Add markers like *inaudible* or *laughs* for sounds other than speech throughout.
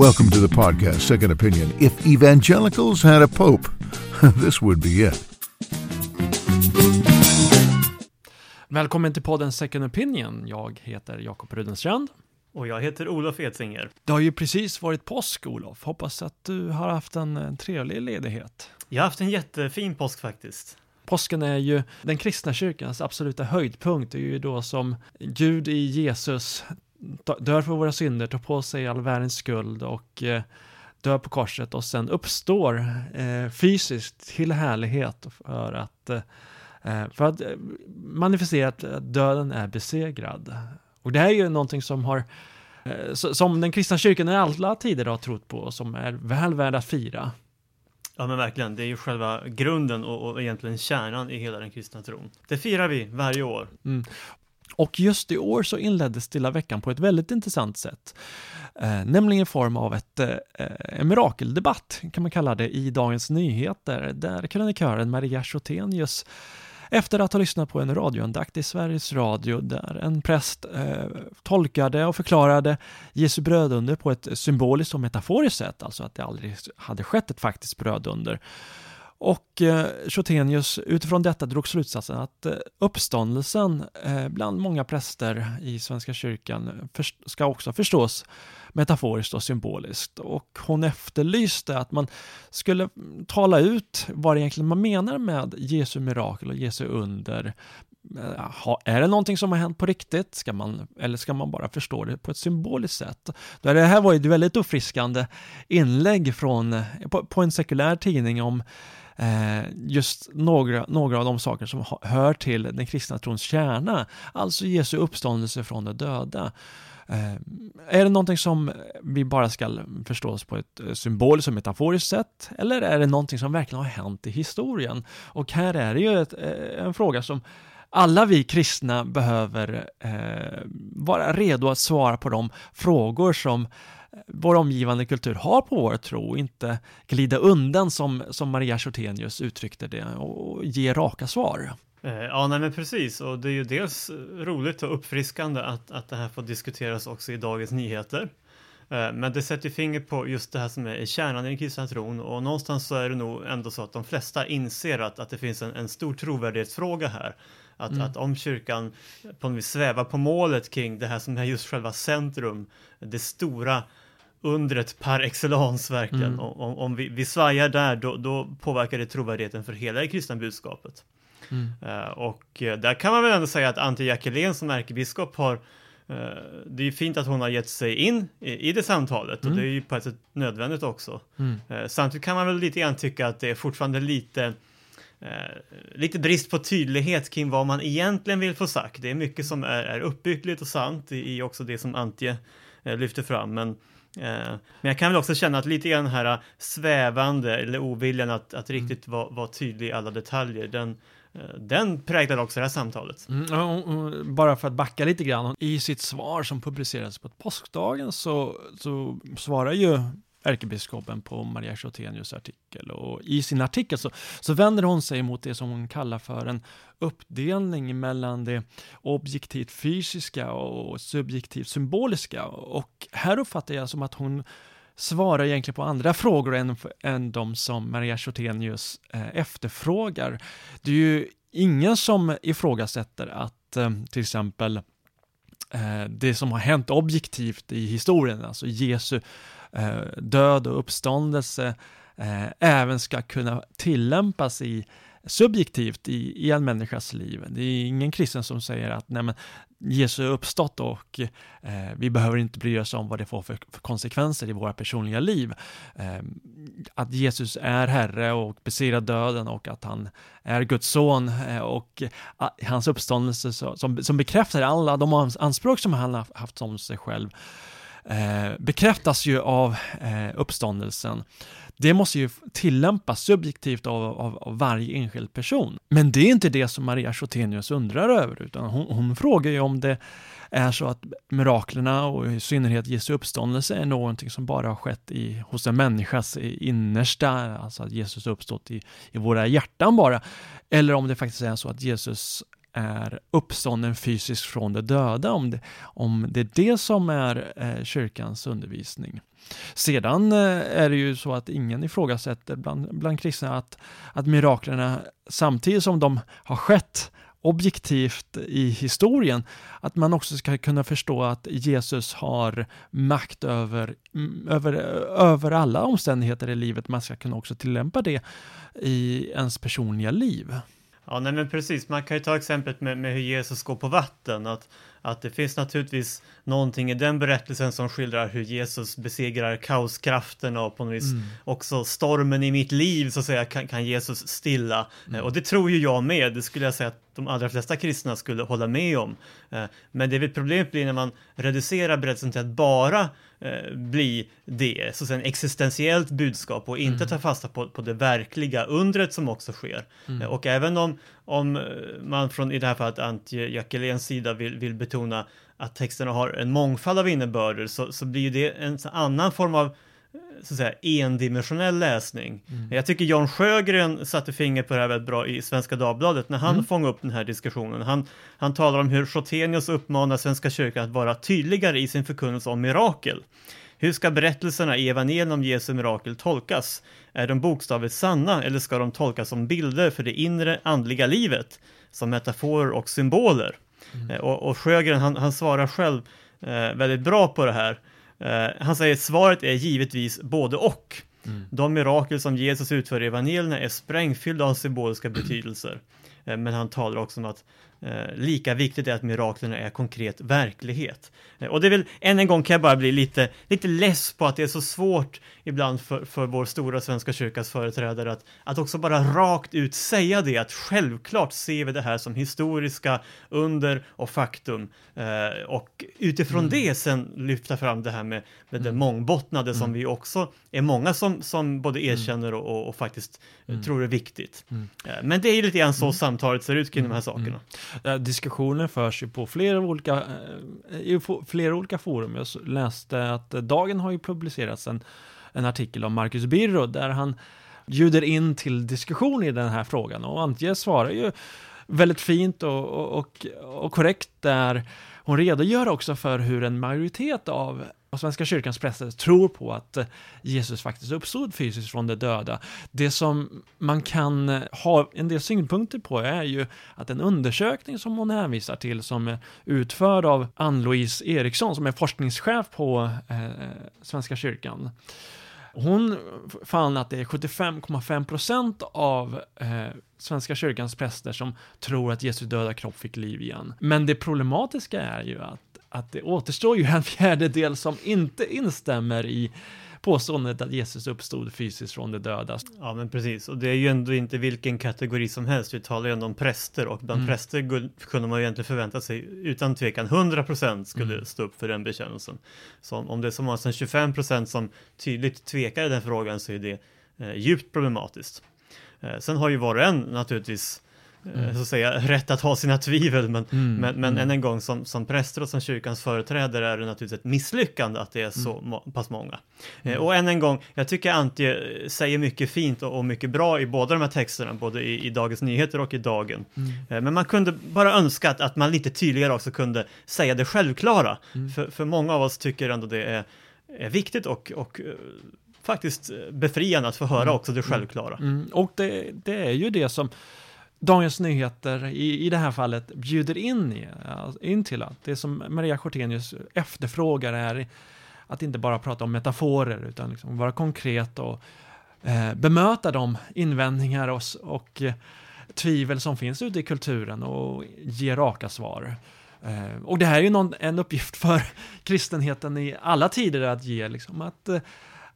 Welcome to the podcast, Second Opinion. If evangelicals had a pope, *laughs* this would be it. Välkommen till podden Second Opinion. Jag heter Jakob Rudenstrand. Och jag heter Olof Edsinger. Det har ju precis varit påsk, Olof. Hoppas att du har haft en, trevlig ledighet. Jag har haft en jättefin påsk faktiskt. Påsken är ju den kristna kyrkans absoluta höjdpunkt. Det är ju då som Gud i Jesus dör för våra synder, tar på sig all världens skuld och eh, dör på korset och sen uppstår eh, fysiskt till härlighet för att, eh, för att manifestera att döden är besegrad. Och det här är ju någonting som har som den kristna kyrkan i alla tider har trott på och som är väl värd att fira. Ja men verkligen, det är ju själva grunden och, och egentligen kärnan i hela den kristna tron. Det firar vi varje år. Mm. Och just i år så inleddes Stilla veckan på ett väldigt intressant sätt. Eh, nämligen i form av ett, eh, en mirakeldebatt, kan man kalla det, i Dagens Nyheter, där krönikören Maria Chotenius efter att ha lyssnat på en radioandakt i Sveriges Radio där en präst eh, tolkade och förklarade Jesu brödunder på ett symboliskt och metaforiskt sätt, alltså att det aldrig hade skett ett faktiskt brödunder. Och eh, Chotenius utifrån detta drog slutsatsen att eh, uppståndelsen eh, bland många präster i Svenska kyrkan ska också förstås metaforiskt och symboliskt. Och hon efterlyste att man skulle mm, tala ut vad egentligen man menar med Jesu mirakel och Jesu under. Eh, är det någonting som har hänt på riktigt? Ska man, eller ska man bara förstå det på ett symboliskt sätt? Det här var ju ett väldigt uppfriskande inlägg från, på, på en sekulär tidning om Eh, just några, några av de saker som hör till den kristna trons kärna, alltså Jesu uppståndelse från de döda. Eh, är det någonting som vi bara ska förstås på ett eh, symboliskt och metaforiskt sätt? Eller är det någonting som verkligen har hänt i historien? Och här är det ju ett, en fråga som alla vi kristna behöver eh, vara redo att svara på de frågor som vår omgivande kultur har på vår tro, inte glida undan som, som Maria Chortenius uttryckte det och ge raka svar. Eh, ja, nej men precis, och det är ju dels roligt och uppfriskande att, att det här får diskuteras också i Dagens Nyheter. Eh, men det sätter fingret på just det här som är kärnan i den kristna tron och någonstans så är det nog ändå så att de flesta inser att, att det finns en, en stor trovärdighetsfråga här. Att, mm. att om kyrkan på något vis svävar på målet kring det här som är just själva centrum, det stora undret par excellence verkligen. Mm. Om, om vi, vi svajar där, då, då, påverkar det trovärdigheten för hela det kristna budskapet. Mm. Uh, och uh, där kan man väl ändå säga att Ante Jackelén som ärkebiskop har uh, det är ju fint att hon har gett sig in i, i det samtalet mm. och det är ju på ett sätt nödvändigt också. Mm. samtidigt kan man väl lite grann tycka att det är fortfarande lite lite brist på tydlighet kring vad man egentligen vill få sagt. Det är mycket som är, är uppbyggligt och sant i, i också det som Antje lyfter fram. Men Eh, men jag kan väl också känna att lite grann här äh, svävande eller oviljan att, att mm. riktigt vara var tydlig i alla detaljer, den, den präglar också det här samtalet. Mm, bara för att backa lite grann, i sitt svar som publicerades på påskdagen så, så svarar ju ärkebiskopen på Maria Chotenius artikel. Och I sin artikel så, så vänder hon sig mot det som hon kallar för en uppdelning mellan det objektivt fysiska och subjektivt symboliska. Och här uppfattar jag som att hon svarar egentligen på andra frågor än, än de som Maria Chotenius eh, efterfrågar. Det är ju ingen som ifrågasätter att eh, till exempel eh, det som har hänt objektivt i historien, alltså Jesu Eh, död och uppståndelse eh, även ska kunna tillämpas i subjektivt i, i en människas liv. Det är ingen kristen som säger att nej men, Jesus är uppstått och eh, vi behöver inte bry oss om vad det får för, för konsekvenser i våra personliga liv. Eh, att Jesus är Herre och besegrar döden och att han är Guds son eh, och eh, hans uppståndelse så, som, som bekräftar alla de anspråk som han har haft om sig själv eh, Eh, bekräftas ju av eh, uppståndelsen. Det måste ju tillämpas subjektivt av, av, av, varje enskild person. Men det är inte det som Maria Chotenius undrar över, utan hon, hon frågar ju om det är så att miraklerna och i synnerhet Jesu uppståndelse är någonting som bara har skett i, hos en människas innersta, alltså att Jesus har uppstått i, i våra hjärtan bara. Eller om det faktiskt är så att Jesus är uppstånden fysiskt från de döda, om det, om det är det som är eh, kyrkans undervisning. Sedan eh, är det ju så att ingen ifrågasätter bland, bland kristna att, att miraklerna samtidigt som de har skett objektivt i historien, att man också ska kunna förstå att Jesus har makt över, mm, över, över alla omständigheter i livet. Man ska kunna också tillämpa det i ens personliga liv. Ja, nej men precis. Man kan ju ta exemplet med, med hur Jesus går på vatten. Att, att det finns naturligtvis någonting i den berättelsen som skildrar hur Jesus besegrar kaoskrafterna och på något vis mm. också stormen i mitt liv så att säga kan, kan Jesus stilla. Mm. Och det tror ju jag med. Det skulle jag säga att de allra flesta kristna skulle hålla med om. Eh, men det är väl problemet blir när man reducerar berättelsen till att bara eh, bli det, så att säga, en existentiellt budskap och inte mm. ta fasta på, på det verkliga undret som också sker. Mm. Eh, och även om, om man från i det här fallet Antje Jackeléns sida vill, vill betona att texterna har en mångfald av innebörder så, så blir det en annan form av så att säga, endimensionell läsning. Mm. Jag tycker Jan Sjögren satte fingret på det här väldigt bra i Svenska Dagbladet när han mm. fångade upp den här diskussionen. Han, han talar om hur Chotenius uppmanar Svenska kyrkan att vara tydligare i sin förkunnelse om mirakel. Hur ska berättelserna i evangelien om Jesu mirakel tolkas? Är de bokstavligt sanna eller ska de tolkas som bilder för det inre andliga livet? Som metaforer och symboler? Mm. Eh, och, och Sjögren han, han svarar själv eh, väldigt bra på det här. Uh, han säger svaret är givetvis både och. Mm. De mirakel som Jesus utför i evangelierna är sprängfyllda av symboliska betydelser. Uh, men han talar också om att Eh, lika viktigt är att miraklerna är konkret verklighet. Eh, och det är väl, än en gång kan jag bara bli lite, lite less på att det är så svårt ibland för, för vår stora Svenska kyrkas företrädare att, att också bara rakt ut säga det, att självklart ser vi det här som historiska under och faktum. Eh, och utifrån mm. det sen lyfta fram det här med, med det mm. mångbottnade mm. som vi också är många som, som både mm. erkänner och, och, och faktiskt mm. tror är viktigt. Mm. Eh, men det är lite grann så samtalet ser ut kring de här sakerna. Eh, diskussionen förs ju på flera olika, eh, i flera olika forum. Jag läste att Dagen har ju publicerats en, en artikel om Marcus Birro där han bjuder in till diskussion i den här frågan och Antje svarar ju väldigt fint och, och, och korrekt där hon redogör också för hur en majoritet av och Svenska kyrkans präster tror på att eh, Jesus faktiskt uppstod fysiskt från de döda. Det som man kan eh, ha en del synpunkter på är ju att en undersökning som hon hänvisar till som är utförd av Ann-Louise Eriksson som är forskningschef på eh, Svenska kyrkan. Hon fann att det är 75,5% av eh, Svenska kyrkans präster som tror att Jesu döda kropp fick liv igen. Men det problematiska är ju att att det återstår ju en fjärdedel som inte instämmer i påståendet att Jesus uppstod fysiskt från de döda. Ja, men precis. Och det är ju ändå inte vilken kategori som helst. Vi talar ju ändå om präster och bland mm. präster kunde man ju egentligen förvänta sig utan tvekan 100% skulle mm. stå upp för den bekännelsen. Så om det är så många som 25% som tydligt tvekar i den frågan så är det eh, djupt problematiskt. Eh, sen har ju var och en naturligtvis mm. så att säga, rätt att ha sina tvivel, men, mm. men, men mm. än en gång som, som präster och som kyrkans företrädare är det naturligtvis ett misslyckande att det är så må, pass många. Eh, mm. och än en gång, jag tycker Antje eh, säger mycket fint och, och, mycket bra i båda de här texterna, både i, i Dagens Nyheter och i Dagen. Mm. Eh, men man kunde bara önska att, att man lite tydligare också kunde säga det självklara, mm. för, för många av oss tycker ändå det är, är viktigt och, och faktiskt befriande att få höra också det självklara. Och det, det är ju det som Dagens Nyheter i, i det här fallet bjuder in, i, in till att det som Maria Schortenius efterfrågar är att inte bara prata om metaforer utan liksom vara konkret och eh, bemöta de invändningar och, och eh, tvivel som finns ute i kulturen och ge raka svar. Eh, och det här är ju någon, en uppgift för *laughs* kristenheten i alla tider att ge, liksom, att eh,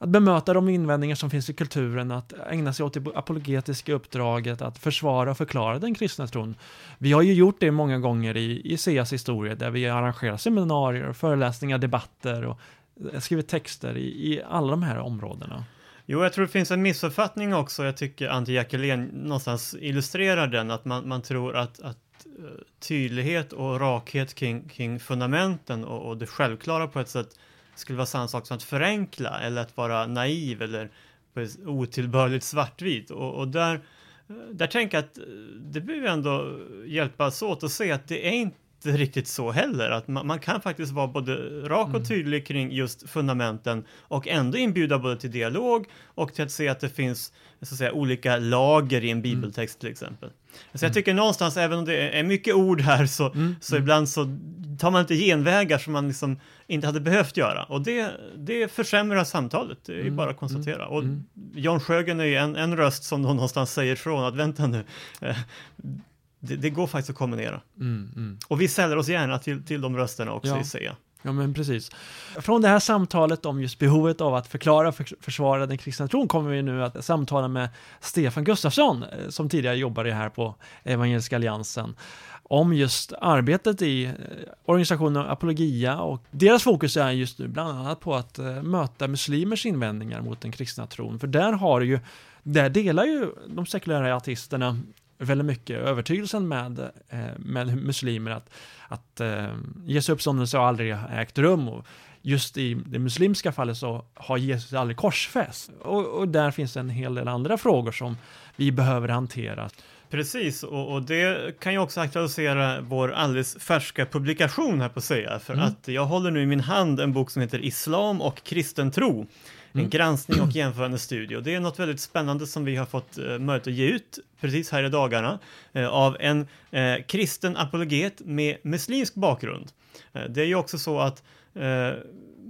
att bemöta de invändningar som finns i kulturen, att ägna sig åt det apologetiska uppdraget, att försvara och förklara den kristna tron. Vi har ju gjort det många gånger i, i CEAs historia, där vi arrangerar seminarier, föreläsningar, debatter och eh, skrivit texter i, i alla de här områdena. Jo, jag tror det finns en missuppfattning också. Jag tycker Antje Jackelén någonstans illustrerar den, att man, man tror att, att eh, tydlighet och rakhet kring, kring fundamenten och, och det självklara på ett sätt skulle vara samma sak som att förenkla eller att vara naiv eller otillbörligt svartvit. Och, och där eh, där tänker jag att eh, det behöver ändå hjälpas åt att se att det är inte riktigt så heller, att man, man kan faktiskt vara både rak och tydlig kring just fundamenten och ändå inbjuda både till dialog och till att se att det finns så att säga, olika lager i en bibeltext till exempel. Så jag tycker någonstans, även om det är mycket ord här, så, Mm. så ibland så tar man inte genvägar som man liksom inte hade behövt göra. Och det, det försämrar samtalet, det är Mm. bara att konstatera. Och Mm. John Sjögren är ju en, en röst som någonstans säger från att vänta nu, eh, det, det går faktiskt att kombinera. Mm, mm. Och vi säljer oss gärna till, till de rösterna också Ja. i SEA. Ja, men precis. Från det här samtalet om just behovet av att förklara och för- försvara den kristna tron kommer vi nu att samtala med Stefan Gustafsson, eh, som tidigare jobbade här på Evangeliska Alliansen, om just arbetet i eh, organisationen Apologia och deras fokus är just nu bland annat på att eh, möta muslimers invändningar mot den kristna tron. För där har ju, där delar ju de sekulära ateisterna väldigt mycket övertygelsen med, eh, med muslimer att, att eh, Jesu uppståndelse har aldrig ägt rum och just i det muslimska fallet så har Jesus aldrig korsfäst. Och, och där finns en hel del andra frågor som vi behöver hantera. Precis, och, och det kan ju också aktualisera vår alldeles färska publikation här på SEA, för Mm. att jag håller nu i min hand en bok som heter Islam och kristen tro. En Mm. granskning och jämförande studie. Och det är något väldigt spännande som vi har fått eh, möjlighet att ge ut precis här i dagarna eh, av en eh, kristen apologet med muslimsk bakgrund. Eh, det är ju också så att eh,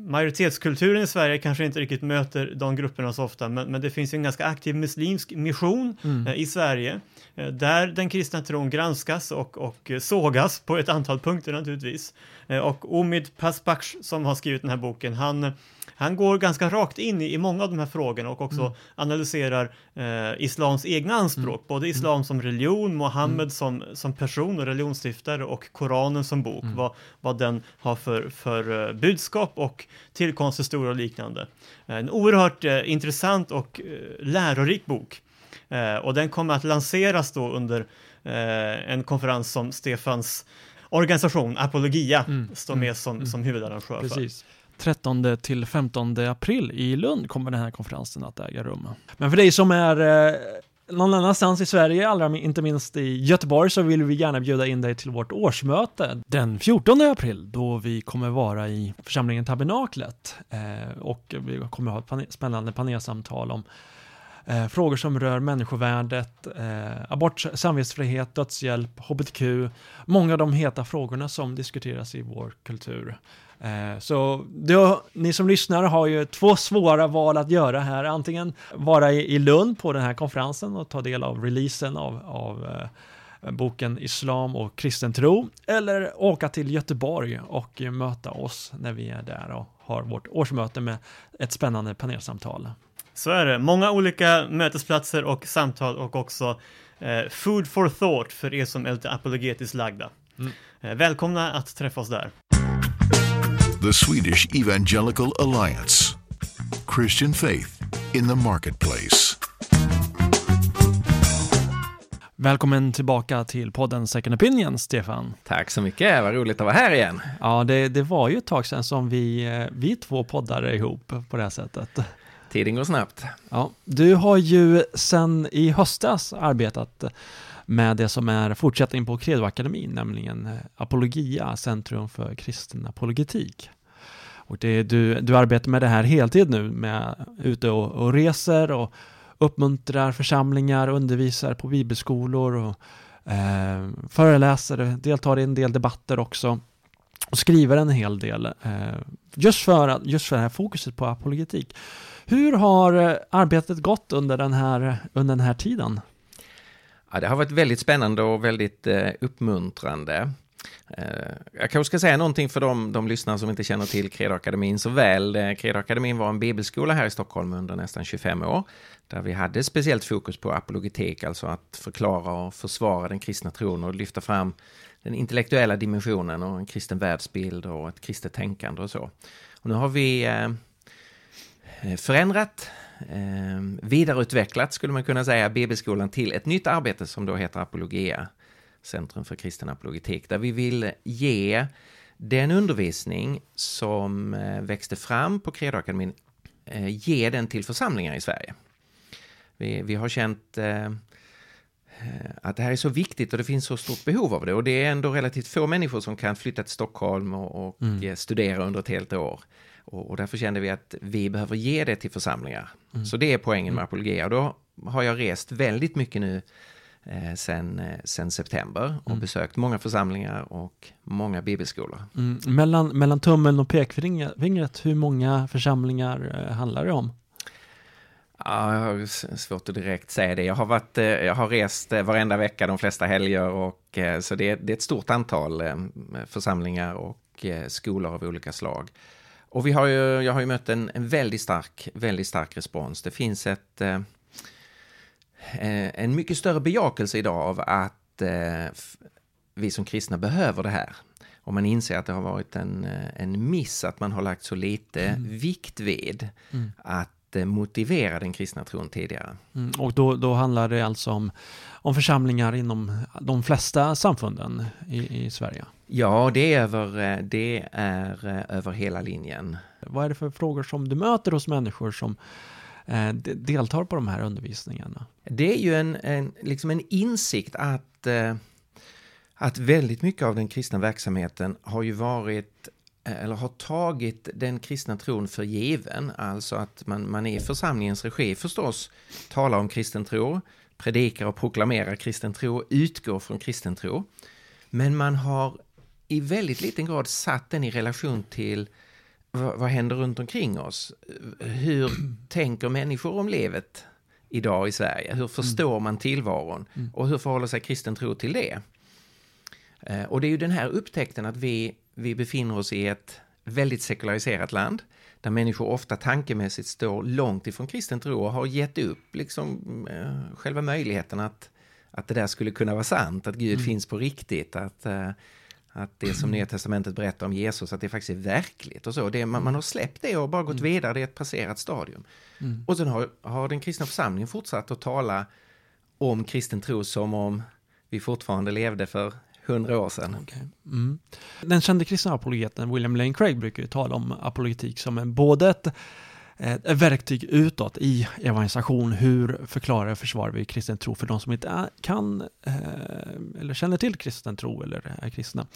majoritetskulturen i Sverige kanske inte riktigt möter de grupperna så ofta, men, men det finns ju en ganska aktiv muslimsk mission Mm. eh, i Sverige eh, där den kristna tron granskas och, och sågas på ett antal punkter naturligtvis. Eh, Och Omid Paspach som har skrivit den här boken, han, han går ganska rakt in i, i många av de här frågorna och också Mm. analyserar eh, islams egna anspråk, både islam som religion, Mohammed som, som person och religionsstiftare och Koranen som bok, Mm. vad, vad den har för, för eh, budskap och tillkomsthistoria och liknande. En oerhört eh, intressant och eh, lärorik bok. Eh, och den kommer att lanseras då under eh, en konferens som Stefans organisation Apologia Mm, står mm, med som, mm. som huvudarrangör för. 13 till 15 april i Lund kommer den här konferensen att äga rum. Men för dig som är eh, någon annanstans i Sverige, allra inte minst i Göteborg, så vill vi gärna bjuda in dig till vårt årsmöte den 14 april, då vi kommer vara i församlingen Tabernaklet. Eh, och vi kommer ha ett pane- spännande panelsamtal om eh, frågor som rör människovärdet, eh, abort, samvetsfrihet, dödshjälp, hbtq, många av de heta frågorna som diskuteras i vår kultur. Eh, Så då, ni som lyssnar har ju två svåra val att göra här. Antingen vara i, Lund på den här konferensen och ta del av releasen av, av eh, boken Islam och kristen tro. Eller åka till Göteborg och möta oss när vi är där och har vårt årsmöte med ett spännande panelsamtal. Så är det. Många olika mötesplatser och samtal och också eh, food for thought för er som är lite apologetiskt lagda. Mm. Eh, välkomna att träffa oss där. The Swedish Evangelical Alliance. Christian faith in the marketplace. Välkommen tillbaka till podden Second Opinion, Stefan. Tack så mycket, vad roligt att vara här igen. Ja, det, det var ju ett tag sedan som vi, eh, vi två poddade ihop på det här sättet. Tiden går snabbt. Ja, du har ju sedan i höstas arbetat med det som är fortsättning på Credoakademin, nämligen eh, Apologia, Centrum för kristen apologetik. Och det, du, du arbetar med det här heltid nu, med ute och, och reser och uppmuntrar församlingar, undervisar på bibelskolor och eh, föreläser, deltar i en del debatter också och skriver en hel del eh, just, för, just för det här fokuset på apologetik. Hur har eh, arbetet gått under den här, under den här tiden? Ja, det har varit väldigt spännande och väldigt eh, uppmuntrande. Eh, jag kanske ska säga någonting för de, de lyssnare som inte känner till Credoakademin så väl. Eh, Credoakademin var en bibelskola här i Stockholm under nästan 25 år, där vi hade speciellt fokus på apologetik, alltså att förklara och försvara den kristna tron och lyfta fram den intellektuella dimensionen och en kristen världsbild och ett kristet tänkande och så. Och nu har vi eh, eh förändrat, eh, vidareutvecklat skulle man kunna säga bibelskolan till ett nytt arbete som då heter Apologia, Centrum för kristen apologetik, där vi vill ge den undervisning som eh, växte fram på Credoakademin, eh, ge den till församlingar i Sverige. Vi, vi har känt eh, eh, att det här är så viktigt och det finns så stort behov av det. Och det är ändå relativt få människor som kan flytta till Stockholm och, och mm. studera under ett helt år. Och, och, därför kände vi att vi behöver ge det till församlingar. Mm. Så det är poängen med. Apologia. Och då har jag rest väldigt mycket nu eh, sen, eh, sen september och mm. besökt många församlingar och många bibelskolor. Mm. Mellan, mellan tummen och pekfingret, hur många församlingar eh, handlar det om? Ja, jag har svårt att direkt säga det. Jag har, varit, eh, jag har rest eh, varenda vecka de flesta helger och så det, det är ett stort antal församlingar och skolor av olika slag. Och vi har ju, jag har ju mött en, en väldigt stark, väldigt stark respons. Det finns ett, eh, en mycket större bejakelse idag av att eh, vi som kristna behöver det här. Och man inser att det har varit en, en miss att man har lagt så lite mm. vikt vid mm. att eh, motivera den kristna tron tidigare. Mm, och då, då handlar det alltså om, om församlingar inom de flesta samfunden i, i Sverige? Ja, det är, över, eh, det är eh, över hela linjen. Vad är det för frågor som du möter hos människor som eh, deltar på de här undervisningarna? Det är ju en, en, liksom en insikt att, eh, att väldigt mycket av den kristna verksamheten har ju varit eller har tagit den kristna tron för given, alltså att man, man i församlingens regi förstås talar om kristen tro, predikar och proklamerar kristen tro, utgår från kristen tro. Men man har i väldigt liten grad satt den i relation till vad, vad händer runt omkring oss? Hur tänker människor om livet idag i Sverige? Hur förstår mm. man tillvaron? Mm. Och hur förhåller sig kristen tro till det? Eh, och det är ju den här upptäckten att vi, vi befinner oss i ett väldigt sekulariserat land där människor ofta tankemässigt står långt ifrån kristen tro och har gett upp liksom, eh, själva möjligheten att, att det där skulle kunna vara sant, att Gud mm. finns på riktigt, att eh, att det som Nya Testamentet berättar om Jesus, att det faktiskt är verkligt och så. Det, man, man har släppt det och bara gått mm. vidare, det är ett passerat stadium. Mm. Och sen har, har den kristna församlingen fortsatt att tala om kristen tro som om vi fortfarande levde för hundra år sedan. Okay. Mm. Den kände kristna apologeten William Lane Craig brukar ju tala om apologetik som en, både ett ett verktyg utåt i evangelisation. Hur förklarar och försvarar vi kristen tro för de som inte kan eh, eller känner till kristen tro eller är kristna.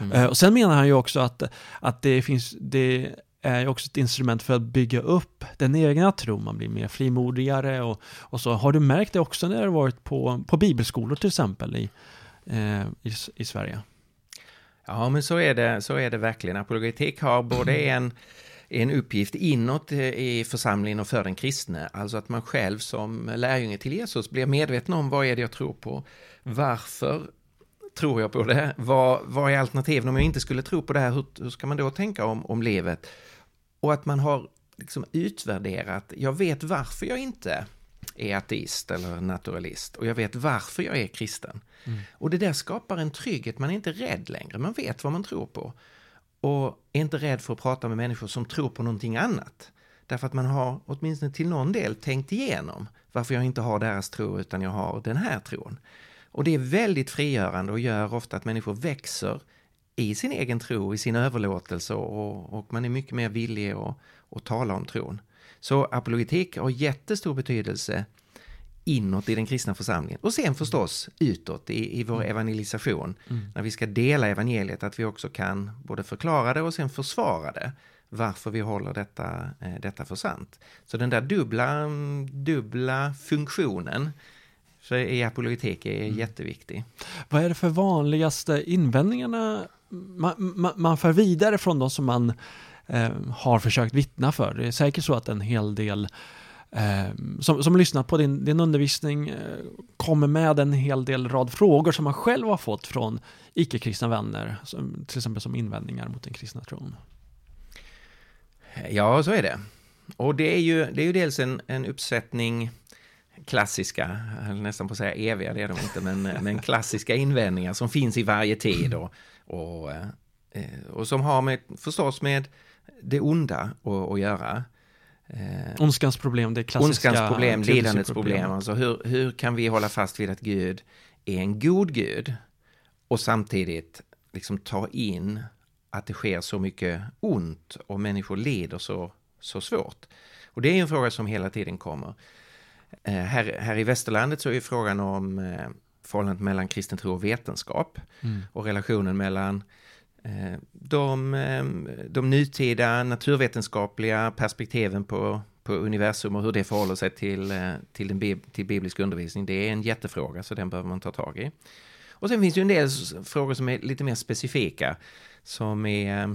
Mm. Eh, och sen menar han ju också att, att det finns, det är också ett instrument för att bygga upp den egna tron. Man blir mer frimodigare och, och så. Har du märkt det också när du varit på, på bibelskolor till exempel i, eh, i, i Sverige? Ja, men så är det, så är det verkligen. Apologetik har både *clears throat* en en uppgift inåt i församlingen och för den kristne. Alltså att man själv som lärjunge till Jesus blir medveten om vad är det jag tror på? Varför tror jag på det? Vad, vad är alternativen om jag inte skulle tro på det här? Hur, hur ska man då tänka om, om livet? Och att man har liksom utvärderat, jag vet varför jag inte är ateist eller naturalist och jag vet varför jag är kristen. Mm. Och det där skapar en trygghet, man är inte rädd längre, man vet vad man tror på och är inte rädd för att prata med människor som tror på någonting annat. Därför att man har åtminstone till någon del tänkt igenom varför jag inte har deras tro utan jag har den här tron. Och det är väldigt frigörande och gör ofta att människor växer i sin egen tro, i sin överlåtelse och, och man är mycket mer villig att, att tala om tron. Så apologetik har jättestor betydelse inåt i den kristna församlingen. Och sen förstås utåt i, i vår mm. evangelisation. Mm. När vi ska dela evangeliet, att vi också kan både förklara det och sen försvara det. Varför vi håller detta, eh, detta för sant. Så den där dubbla, dubbla funktionen så i apologetik är mm. jätteviktig. Vad är det för vanligaste invändningarna man, man, man för vidare från de som man eh, har försökt vittna för? Det är säkert så att en hel del som, som lyssnat på din, din undervisning eh, kommer med en hel del rad frågor som man själv har fått från icke-kristna vänner, som, till exempel som invändningar mot den kristna tron. Ja, så är det. Och det är ju, det är ju dels en, en uppsättning klassiska, nästan på att säga eviga, det är de inte, men, *laughs* men klassiska invändningar som finns i varje tid och, och, eh, och som har med, förstås med det onda att, att göra. Eh, Ondskans problem, det klassiska... Ondskans problem, lidandets problem. Alltså hur, hur kan vi hålla fast vid att Gud är en god Gud och samtidigt liksom ta in att det sker så mycket ont och människor lider så, så svårt. Och det är en fråga som hela tiden kommer. Eh, här, här i västerlandet så är frågan om, eh, förhållandet mellan kristen tro och vetenskap Mm. och relationen mellan de, eh, de nutida naturvetenskapliga perspektiven på, på universum och hur det förhåller sig till, eh, till, den till biblisk undervisning. Det är en jättefråga, så den behöver man ta tag i. Och sen finns det ju en del frågor som är lite mer specifika, som, är, eh,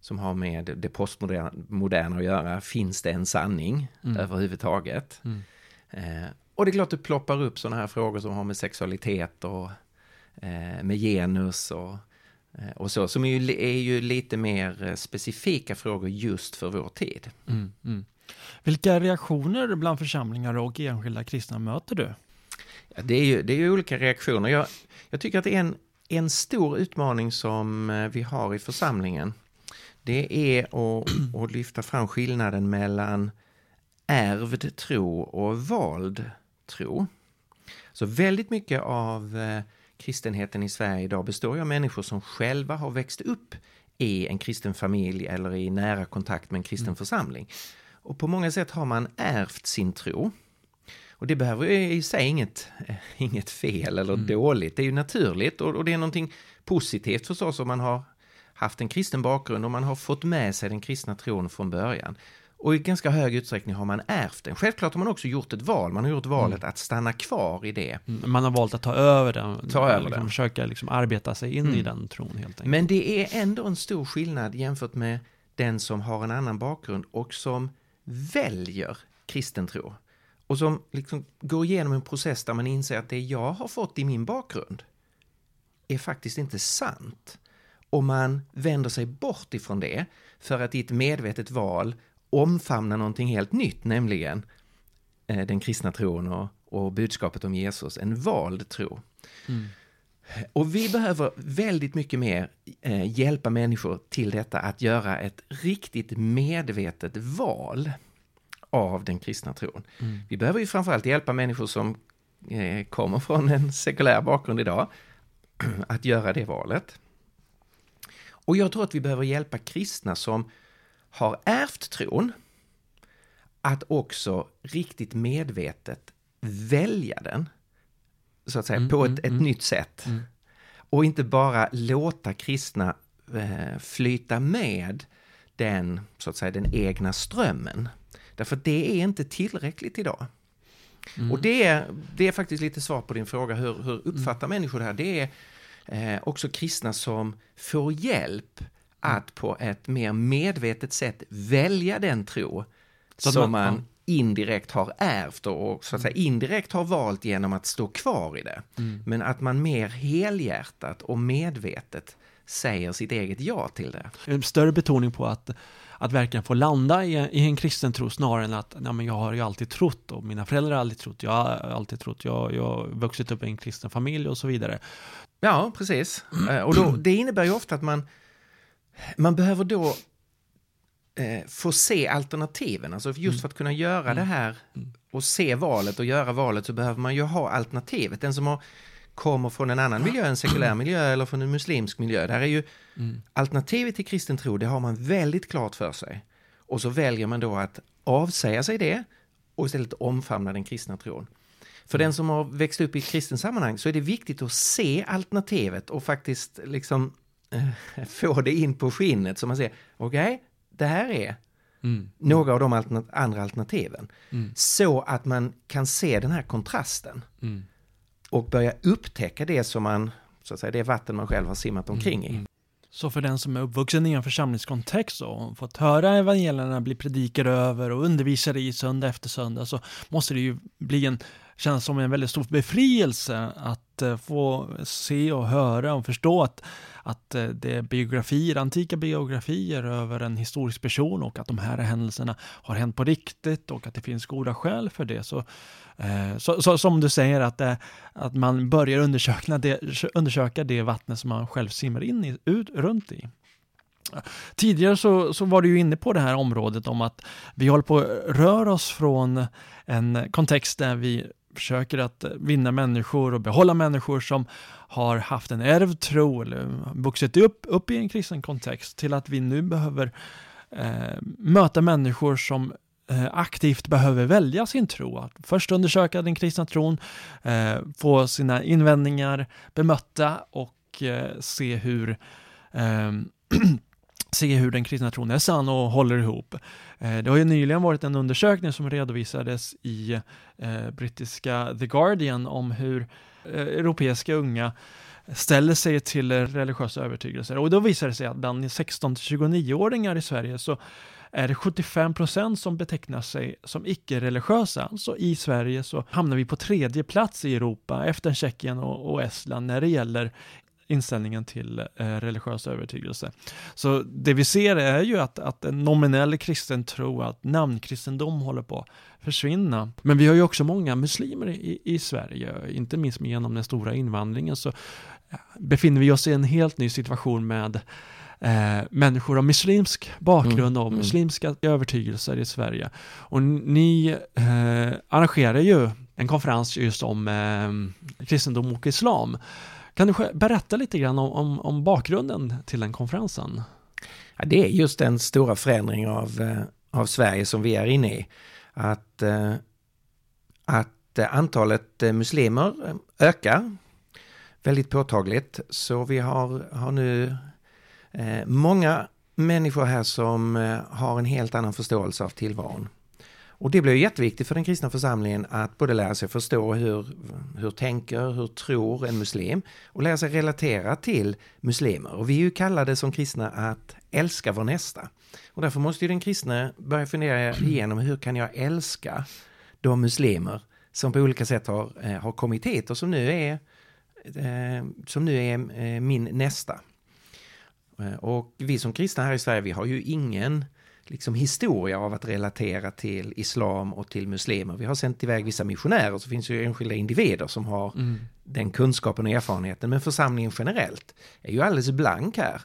som har med det postmoderna moderna att göra. Finns det en sanning Mm. överhuvudtaget? Mm. Eh, och det är klart det ploppar upp sådana här frågor som har med sexualitet och eh, med genus och, eh, och så, som är ju, är ju lite mer eh, specifika frågor just för vår tid. Mm. Mm. Vilka reaktioner bland församlingar och enskilda kristna möter du? Ja, det, är ju, det är ju olika reaktioner. Jag, jag tycker att det en, en stor utmaning som eh, vi har i församlingen. Det är att, *clears throat* att lyfta fram skillnaden mellan ärvd tro och vald tro. Så väldigt mycket av eh, kristenheten i Sverige idag består ju av människor som själva har växt upp i en kristen familj eller i nära kontakt med en kristen församling. Och på många sätt har man ärvt sin tro. Och det behöver ju i sig inget, eh, inget fel eller dåligt, det är ju naturligt och, och det är någonting positivt förstås om man har haft en kristen bakgrund och man har fått med sig den kristna tron från början. Och i ganska hög utsträckning har man ärvt den. Självklart har man också gjort ett val, man har gjort valet att stanna kvar i det. Mm, Man har valt att ta över den, Ta över liksom, den. försöka liksom arbeta sig in i Mm. den tron helt enkelt. Men det är ändå en stor skillnad jämfört med den som har en annan bakgrund och som väljer kristen tro. Och som liksom går igenom en process där man inser att det jag har fått i min bakgrund är faktiskt inte sant. Och man vänder sig bort ifrån det för att i ett medvetet val omfamna någonting helt nytt, nämligen eh, den kristna tron och, och budskapet om Jesus, en vald tro. Mm. Och vi behöver väldigt mycket mer eh, hjälpa människor till detta att göra ett riktigt medvetet val av den kristna tron. Mm. Vi behöver ju framförallt hjälpa människor som eh, kommer från en sekulär bakgrund idag *clears throat* att göra det valet. Och jag tror att vi behöver hjälpa kristna som har ärvt tron att också riktigt medvetet välja den, så att säga, Mm, på ett, mm, ett mm. nytt sätt. Mm. Och inte bara låta kristna eh, flyta med den, så att säga, den egna strömmen. Därför det är inte tillräckligt idag. Mm. Och det är, det är faktiskt lite svar på din fråga, hur, hur uppfattar människor det här? Det är eh, också kristna som får hjälp att på ett mer medvetet sätt välja den tro Så som man- indirekt har ärvt och, så att säga indirekt har valt genom att stå kvar i det. Mm. Men att man mer helhjärtat och medvetet säger sitt eget ja till det. En större betoning på att, att verkligen få landa i, i en kristen tro snarare än att nej, men jag har ju alltid trott och mina föräldrar har aldrig trott, jag har alltid trott, jag, jag har vuxit upp i en kristen familj och så vidare. Ja, precis. *clears throat* Eh, Och då, det innebär ju ofta att man, man behöver då eh, få se alternativen. Alltså just för att kunna göra det här och se valet och göra valet så behöver man ju ha alternativet. Den som har, kommer från en annan miljö, en sekulär miljö eller från en muslimsk miljö. Där är ju Mm. alternativet till kristen tro, det har man väldigt klart för sig. Och så väljer man då att avsäga sig det och istället omfamna den kristna tron. För den som har växt upp i ett kristet sammanhang så är det viktigt att se alternativet och faktiskt liksom *laughs* få det in på skinnet så man ser, okej, det här är Mm. några av de alterna- andra alternativen. Mm. Så att man kan se den här kontrasten Mm. och börja upptäcka det som man, så att säga, det vatten man själv har simmat omkring i. Så för den som är uppvuxen i en församlingskontext och fått höra evangelierna bli predikade över och undervisade i söndag efter söndag så måste det ju bli en, känns som en väldigt stor befrielse att eh, få se och höra och förstå att, att eh, det är biografier, antika biografier över en historisk person och att de här händelserna har hänt på riktigt och att det finns goda skäl för det. Så, eh, så, så som du säger att, att man börjar undersöka det, undersöka det vattnet som man själv simmar in i, ut, runt i. Tidigare så, så var du ju inne på det här området om att vi håller på att röra oss från en kontext där vi försöker att vinna människor och behålla människor som har haft en ärvd tro eller vuxit upp, upp i en kristen kontext till att vi nu behöver eh, möta människor som eh, aktivt behöver välja sin tro. Att först undersöka den kristna tron, eh, få sina invändningar bemötta och eh, se hur eh, *clears throat* se hur den kristna tron är sann och håller ihop. Eh, det har ju nyligen varit en undersökning som redovisades i eh, brittiska The Guardian om hur eh, europeiska unga ställer sig till religiösa övertygelser. Och då visar det sig att bland 16-29-åringar i Sverige så är det 75 procent som betecknar sig som icke-religiösa. Alltså i Sverige så hamnar vi på tredje plats i Europa efter Tjeckien och, och Estland när det gäller inställningen till eh, religiös övertygelse. Så det vi ser är ju att, att en nominell kristen tro, att namnkristendom håller på att försvinna. Men vi har ju också många muslimer i, i Sverige, inte minst genom den stora invandringen så befinner vi oss i en helt ny situation med eh, människor av muslimsk bakgrund och mm. muslimska övertygelser i Sverige. Och ni eh, arrangerar ju en konferens just om eh, kristendom och islam. Kan du berätta lite grann om, om, om bakgrunden till den konferensen? Ja, det är just den stora förändring av, eh, av Sverige som vi är inne i. Att, eh, att eh, antalet muslimer ökar väldigt påtagligt. Så vi har, har nu många människor här som har en helt annan förståelse av tillvaron. Och det blir jätteviktigt för den kristna församlingen att både lära sig förstå hur, hur tänker, hur tror en muslim och lära sig relatera till muslimer. Och vi är ju kallade som kristna att älska vår nästa. Och därför måste ju den kristna börja fundera igenom hur kan jag älska de muslimer som på olika sätt har, eh, har kommit hit och som nu är eh, som nu är eh, min nästa. Och vi som kristna här i Sverige, vi har ju ingen liksom historia av att relatera till islam och till muslimer. Vi har sänt iväg vissa missionärer, så finns ju enskilda individer som har mm. den kunskapen och erfarenheten. Men församlingen generellt är ju alldeles blank här.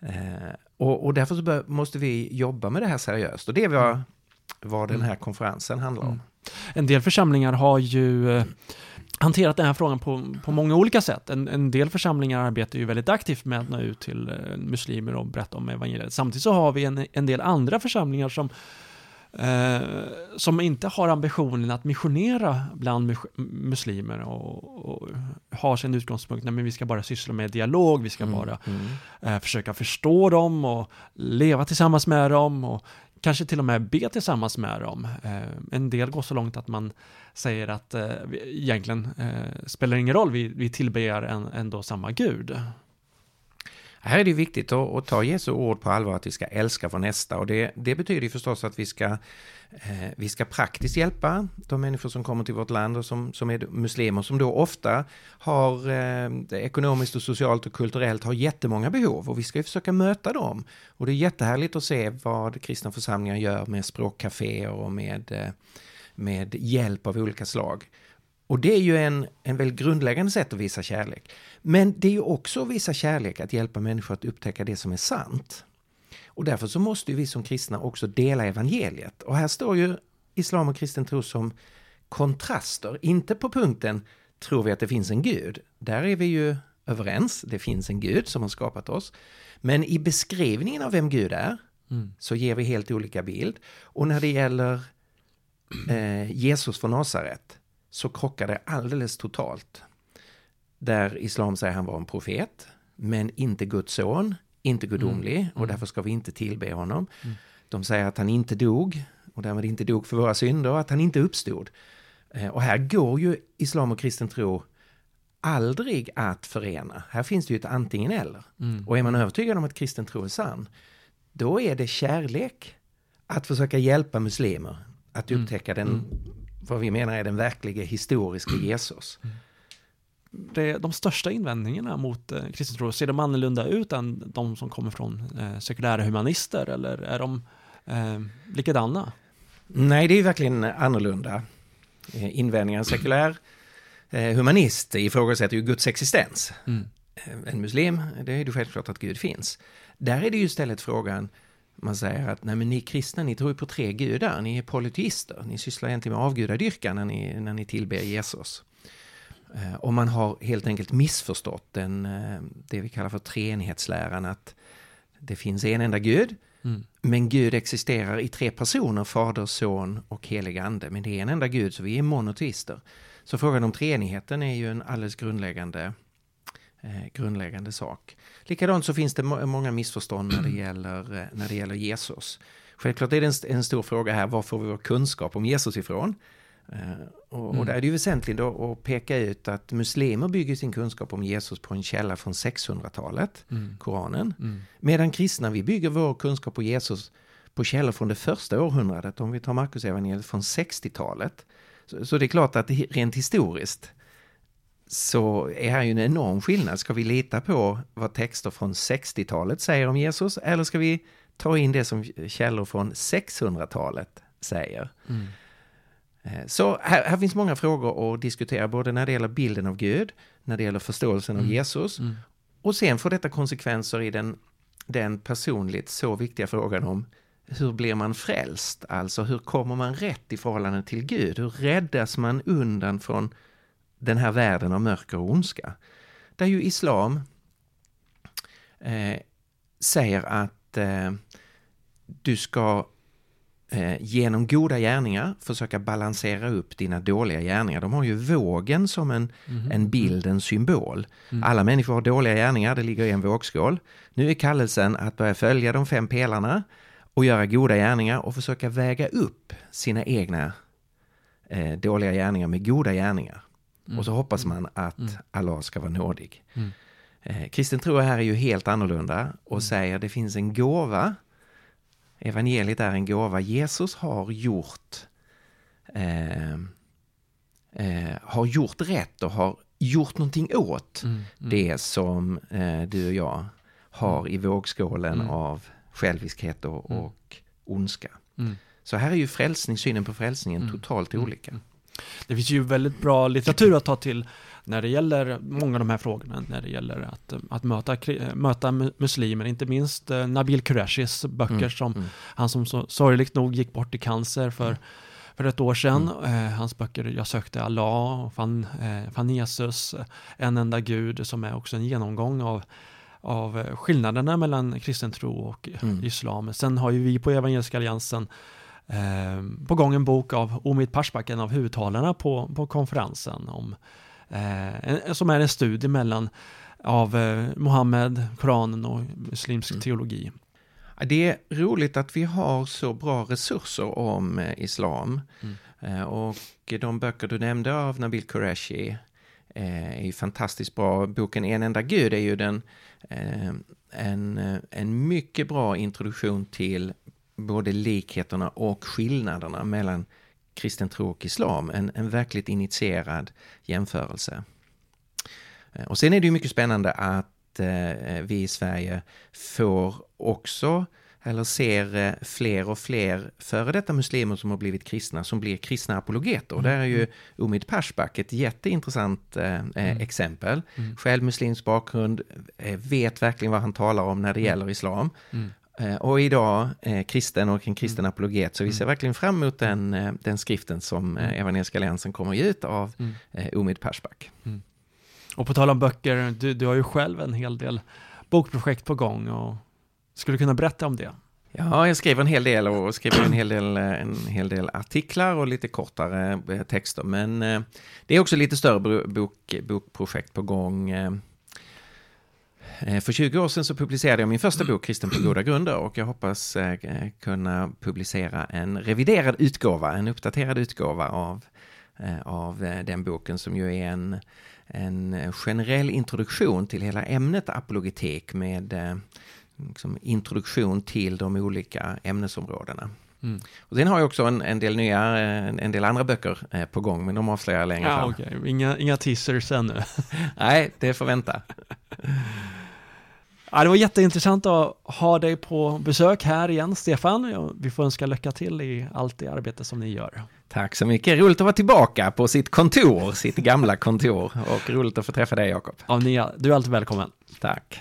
Eh, och, och, därför bör, måste vi jobba med det här seriöst. Och det var mm. vad den här konferensen handlar om. Mm. En del församlingar har ju hanterat den här frågan på, på många olika sätt. En, en, del församlingar arbetar ju väldigt aktivt med att nå ut till eh, muslimer och berätta om evangeliet. Samtidigt så har vi en, en del andra församlingar som eh, som inte har ambitionen att missionera bland muslimer och, och har sin utgångspunkt, men vi ska bara syssla med dialog, vi ska mm, bara mm. Eh, försöka förstå dem och leva tillsammans med dem och kanske till och med be tillsammans med dem. Eh, en del går så långt att man säger att eh, egentligen eh, spelar ingen roll, vi, vi tillber ändå samma Gud. Här är det viktigt att, att, ta Jesu ord på allvar att vi ska älska vår nästa och det, det betyder förstås att vi ska, eh, vi ska praktiskt hjälpa de människor som kommer till vårt land och som, som är muslimer som då ofta har eh, ekonomiskt och socialt och kulturellt har jättemånga behov och vi ska ju försöka möta dem. Och det är jättehärligt att se vad kristna församlingar gör med språkcaféer och med, eh, med hjälp av olika slag. Och det är ju en, en väldigt grundläggande sätt att visa kärlek. Men det är ju också att visa kärlek att hjälpa människor att upptäcka det som är sant. Och därför så måste vi som kristna också dela evangeliet. Och här står ju islam och kristen tro som kontraster, inte på punkten tror vi att det finns en gud. Där är vi ju överens, det finns en gud som har skapat oss. Men i beskrivningen av vem Gud är mm. så ger vi helt olika bild. Och när det gäller eh, Jesus från Nasaret så krockar det alldeles totalt. Där islam säger han var en profet, men inte Guds son, inte gudomlig mm. och mm. därför ska vi inte tillbe honom. Mm. De säger att han inte dog och därmed inte dog för våra synder och att han inte uppstod. Eh, och här går ju islam och kristen tro aldrig att förena. Här finns det ju ett antingen eller. Mm. Och är man övertygad om att kristen tro är sann, då är det kärlek att försöka hjälpa muslimer att mm. upptäcka den mm vad vi menar är den verkliga historiska Jesus. Det, de största invändningarna mot eh, kristen tro, ser de annorlunda ut än de som kommer från eh, sekulära humanister eller är de eh, likadana? Nej, det är verkligen annorlunda. Eh, invändningar, sekulär eh, humanist ifrågasätter ju Guds existens. Mm. Eh, en muslim, det är ju självklart att Gud finns. Där är det ju istället frågan, man säger att nej men ni kristna, ni tror ju på tre gudar, ni är polyteister, ni sysslar egentligen med avgudadyrkan när ni, när ni tillber Jesus. Eh, och man har helt enkelt missförstått den, eh, det vi kallar för treenighetsläran, att det finns en enda gud Mm. Men Gud existerar i tre personer, Fader, Son och helig Ande. Men det är en enda Gud, så vi är monoteister. Så frågan om treenigheten är ju en alldeles grundläggande, eh, grundläggande sak. Likadant så finns det må många missförstånd när det gäller, eh, när det gäller Jesus. Självklart är det en, en stor fråga här, var får vi vår kunskap om Jesus ifrån? Eh, och, Mm. och där är det ju väsentligt att peka ut att muslimer bygger sin kunskap om Jesus på en källa från 600-talet, Mm. Koranen. Mm. Medan kristna, vi bygger vår kunskap på Jesus på källor från det första århundradet, om vi tar Markus evangeliet från 60-talet. Så, så det är klart att rent historiskt så är här ju en enorm skillnad. Ska vi lita på vad texter från 60-talet säger om Jesus eller ska vi ta in det som källor från 600-talet säger? Mm. Eh, Så här, här finns många frågor att diskutera, både när det gäller bilden av Gud, när det gäller förståelsen av Mm. Jesus, Mm. och sen får detta konsekvenser i den, den personligt så viktiga frågan om hur blir man frälst? Alltså hur kommer man rätt i förhållande till Gud? Hur räddas man undan från den här världen av mörker och ondska? Där ju islam eh, säger att eh, du ska eh, genom goda gärningar försöka balansera upp dina dåliga gärningar. De har ju vågen som en, Mhm. en bild, en symbol. Mm. Alla människor har dåliga gärningar, det ligger i en vågskål. Nu är kallelsen att börja följa de fem pelarna och göra goda gärningar och försöka väga upp sina egna eh, dåliga gärningar med goda gärningar. Mm. Och så hoppas man att Mm. Allah ska vara nådig. Mm. Eh, kristen tro här är ju helt annorlunda och säger det finns en gåva. Evangeliet är en gåva. Jesus har gjort eh, eh, har gjort rätt och har gjort någonting åt Mm. Mm. det som eh, du och jag har i vågskålen Mm. av själviskhet och, Mm. och ondska. Mm. Så här är ju frälsning, synen på frälsningen Mm. totalt Mm. olika. Mm. Det finns ju väldigt bra litteratur att ta till när det gäller många av de här frågorna, när det gäller att, att möta, kri- möta mu- muslimer, inte minst eh, Nabil Qureshis böcker Mm. som Mm. han som så sorgligt nog gick bort i cancer för, för ett år sedan. Mm. Eh, hans böcker Jag sökte Allah, och fann, eh, fann Jesus, eh, En enda Gud, som är också en genomgång av av eh, skillnaderna mellan kristen tro och Mm. islam. Sen har ju vi på Evangeliska Alliansen eh, på gång en bok av Omid Pashbak, en av huvudtalarna på, på konferensen, om, eh, en, som är en studie mellan av eh, Mohammed, Koranen och muslimsk Mm. teologi. Det är roligt att vi har så bra resurser om eh, islam. Mm. Eh, och de böcker du nämnde av Nabil Qureshi är ju fantastiskt bra. Boken En enda gud är ju den, en, en mycket bra introduktion till både likheterna och skillnaderna mellan kristen tro och islam. En, en verkligt initierad jämförelse. Eh, Och sen är det ju mycket spännande att eh, vi i Sverige får också eller ser eh, fler och fler före detta muslimer som har blivit kristna som blir kristna apologeter. Och där är ju Omid Pashbak ett jätteintressant eh, eh, Mm. exempel. Mm. Själv muslimsk bakgrund, eh, vet verkligen vad han talar om när det gäller islam. Mm. Eh, och idag eh, kristen och en kristen apologet. Så vi ser verkligen fram emot den, eh, den skriften som eh, Mm. Evangeliska Alliansen kommer ge ut av Mm. Omid Pashbak. Och på tal om böcker, du, du har ju själv en hel del bokprojekt på gång och skulle du kunna berätta om det? Ja, jag skriver en hel del och skriver en hel del, en hel del artiklar och lite kortare texter. Men det är också lite större bok, bokprojekt på gång. Eh. För 20 år sedan så publicerade jag min första bok, Kristen på goda grunder, och jag hoppas eh, kunna publicera en reviderad utgåva, en uppdaterad utgåva av, eh, av den boken som ju är en, en generell introduktion till hela ämnet apologetik med liksom introduktion till de olika ämnesområdena. Mm. Och sen har jag också en, en del nya, en, en del andra böcker på gång, men de avslöjar jag längre Ja, fram. okej. Inga, inga teasers ännu. Nej, det får vänta. *laughs* Ja, det var jätteintressant att ha dig på besök här igen, Stefan. Vi får önska lycka till i allt det arbete som ni gör. Tack så mycket. Roligt att vara tillbaka på sitt kontor, sitt gamla kontor. Och roligt att få träffa dig, Jakob. Ja, ni, du är alltid välkommen. Tack.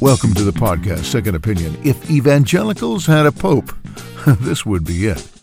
Welcome to the podcast Second Opinion. If evangelicals had a pope, *laughs* this would be it.